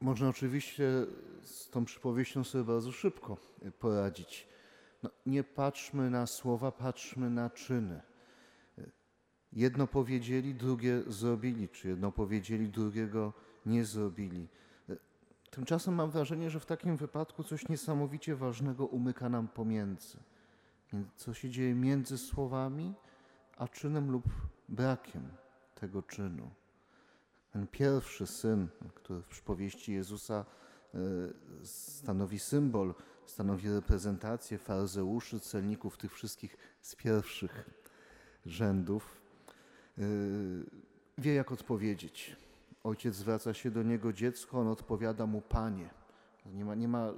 Można oczywiście z tą przypowieścią sobie bardzo szybko poradzić. No, nie patrzmy na słowa, patrzmy na czyny. Jedno powiedzieli, drugie zrobili, czy jedno powiedzieli, drugiego nie zrobili. Tymczasem mam wrażenie, że w takim wypadku coś niesamowicie ważnego umyka nam pomiędzy. Co się dzieje między słowami, a czynem lub brakiem tego czynu. Ten pierwszy syn, który w przypowieści Jezusa e, stanowi symbol, stanowi reprezentację faryzeuszy, celników, tych wszystkich z pierwszych rzędów, e, wie jak odpowiedzieć. Ojciec zwraca się do niego dziecko, on odpowiada mu panie. Nie ma, nie ma, e,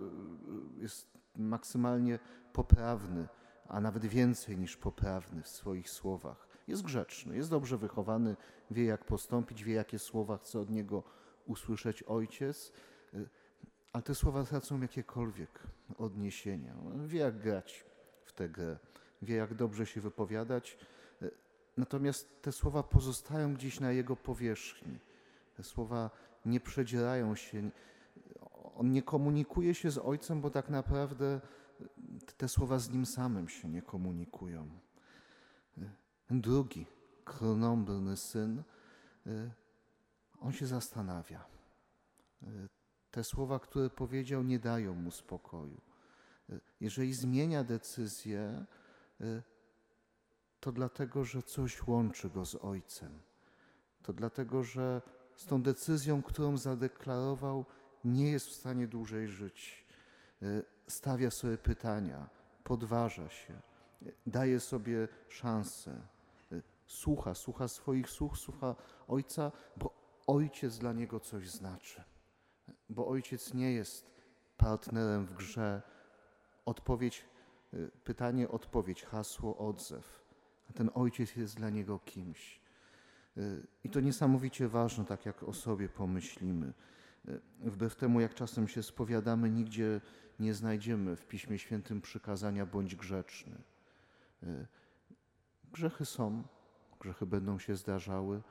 jest maksymalnie poprawny, a nawet więcej niż poprawny w swoich słowach. Jest grzeczny, jest dobrze wychowany, wie jak postąpić, wie jakie słowa chce od niego usłyszeć ojciec, y, ale te słowa tracą jakiekolwiek odniesienia. Wie jak grać w tę grę, wie jak dobrze się wypowiadać, y, natomiast te słowa pozostają gdzieś na jego powierzchni. Te słowa nie przedzierają się, on nie komunikuje się z ojcem, bo tak naprawdę te słowa z nim samym się nie komunikują. Drugi krnąbrny syn, y, on się zastanawia. Y, te słowa, które powiedział, nie dają mu spokoju. Y, jeżeli zmienia decyzję, to dlatego, że coś łączy go z ojcem. To dlatego, że z tą decyzją, którą zadeklarował, nie jest w stanie dłużej żyć. Stawia sobie pytania, podważa się, daje sobie szansę słucha, słucha swoich słuch, słucha ojca, bo ojciec dla niego coś znaczy. Bo ojciec nie jest partnerem w grze. Odpowiedź, y, pytanie, odpowiedź, hasło, odzew. A ten ojciec jest dla niego kimś. Y, I to niesamowicie ważne, tak jak o sobie pomyślimy. Y, wbrew temu, jak czasem się spowiadamy, nigdzie nie znajdziemy w Piśmie Świętym przykazania bądź grzeczny. Grzechy są, grzechy będą się zdarzały,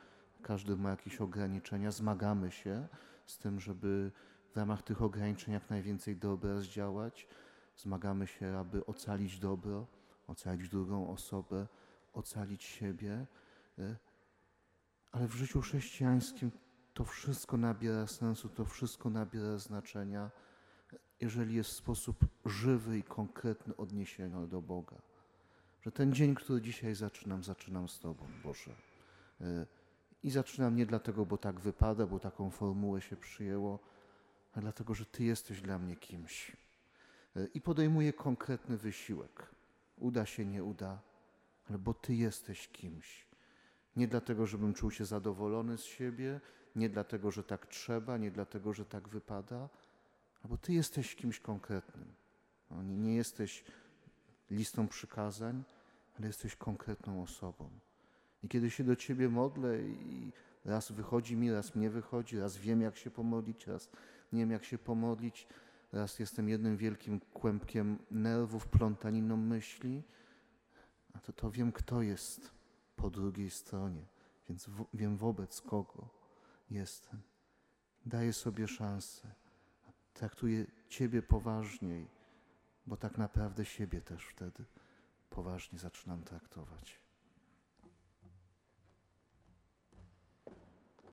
każdy ma jakieś ograniczenia, zmagamy się z tym, żeby w ramach tych ograniczeń jak najwięcej dobra zdziałać. Zmagamy się, aby ocalić dobro, ocalić drugą osobę, ocalić siebie. E, ale w życiu chrześcijańskim to wszystko nabiera sensu, to wszystko nabiera znaczenia, jeżeli jest w sposób żywy i konkretny odniesiony do Boga że ten dzień, który dzisiaj zaczynam, zaczynam z Tobą, Boże. E, I zaczynam nie dlatego, bo tak wypada, bo taką formułę się przyjęło, ale dlatego, że Ty jesteś dla mnie kimś. E, I podejmuję konkretny wysiłek. Uda się, nie uda, ale bo Ty jesteś kimś. Nie dlatego, żebym czuł się zadowolony z siebie, nie dlatego, że tak trzeba, nie dlatego, że tak wypada, albo Ty jesteś kimś konkretnym. No, nie, nie jesteś listą przykazań, ale jesteś konkretną osobą. I kiedy się do Ciebie modlę i raz wychodzi mi, raz mnie wychodzi, raz wiem, jak się pomodlić, raz nie wiem, jak się pomodlić, raz jestem jednym wielkim kłębkiem nerwów, plątaniną myśli, a to, to wiem, kto jest po drugiej stronie, więc w, wiem wobec kogo jestem. Daję sobie szansę. Traktuję Ciebie poważniej bo tak naprawdę siebie też wtedy poważnie zaczynam traktować.